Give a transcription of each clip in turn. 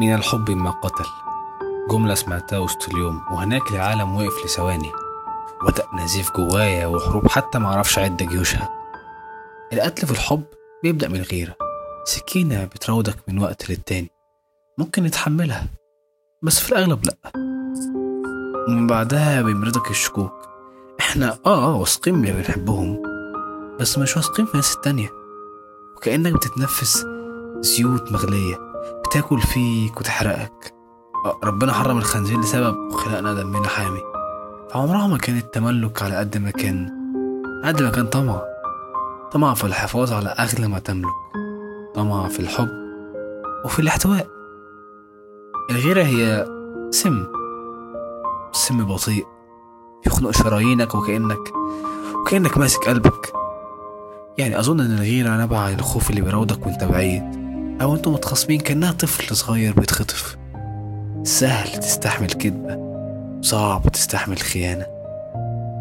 من الحب ما قتل. جملة سمعتها وسط اليوم وهناك العالم وقف لثواني. بدأ نزيف جوايا وحروب حتى معرفش أعد جيوشها. القتل في الحب بيبدأ من الغيرة سكينة بتراودك من وقت للتاني. ممكن نتحملها بس في الأغلب لأ. ومن بعدها بيمرضك الشكوك. إحنا آه آه واثقين من اللي بنحبهم بس مش واثقين في الناس التانية. وكأنك بتتنفس زيوت مغلية. بتاكل فيك وتحرقك. آه، ربنا حرم الخنزير لسبب وخلقنا دمنا حامي فعمرها ما كانت تملك على قد ما كان قد ما كان طمع. طمع في الحفاظ على أغلى ما تملك. طمع في الحب وفي الاحتواء. الغيرة هي سم. سم بطيء. يخنق شرايينك وكأنك وكأنك ماسك قلبك. يعني أظن إن الغيرة نبع عن الخوف اللي بيراودك وأنت بعيد. أو أنتوا متخاصمين كأنها طفل صغير بيتخطف. سهل تستحمل كذبة صعب تستحمل خيانة.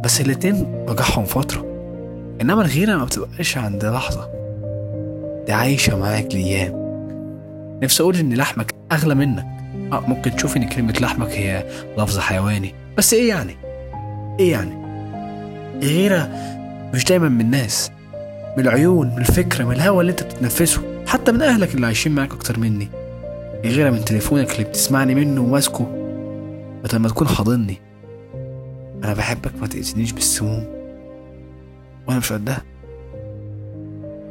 بس الاتنين وجعهم فترة. إنما الغيرة ما بتبقاش عند لحظة. دي عايشة معاك لأيام. نفسي أقول إن لحمك أغلى منك. آه ممكن تشوف إن كلمة لحمك هي لفظ حيواني. بس إيه يعني؟ إيه يعني؟ الغيرة مش دايما من الناس من العيون من الفكرة من الهوا اللي أنت بتتنفسه. حتى من أهلك اللي عايشين معاك أكتر مني. غيرها من تليفونك اللي بتسمعني منه وماسكه بدل ما تكون حاضني. أنا بحبك ما تأذينيش بالسموم. وأنا مش قدها.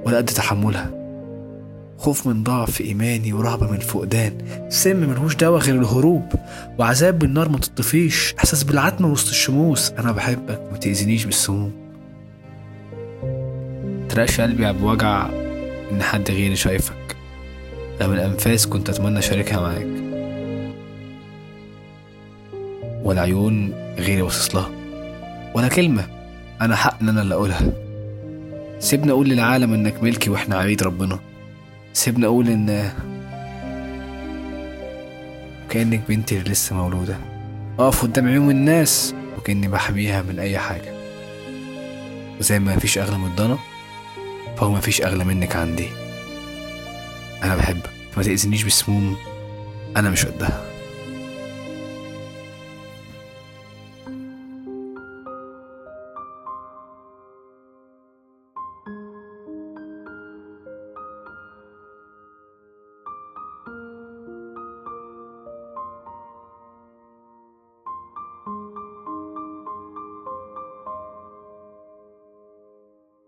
ولا قد تحملها. خوف من ضعف إيماني ورهبة من الفقدان سم ملهوش دواء غير الهروب. وعذاب بالنار ما تطفيش. إحساس بالعتمة وسط الشموس. أنا بحبك ما تأذينيش بالسموم. ترقش قلبي بوجع إن حد غيري شايفك. من الأنفاس كنت أتمنى أشاركها معاك. ولا عيون غيري باصص لها. ولا كلمة. أنا حق إن أنا اللي أقولها. سيبني أقول للعالم إنك ملكي وإحنا عبيد ربنا. سيبني أقول إن كأنك بنتي اللي لسه مولودة. أقف قدام عيون الناس وكأني بحميها من أي حاجة. وزي ما مفيش أغلى من الضنا. فهو مفيش أغلى منك عندي. أنا بحبك ما تأذينيش بالسموم أنا مش قدها.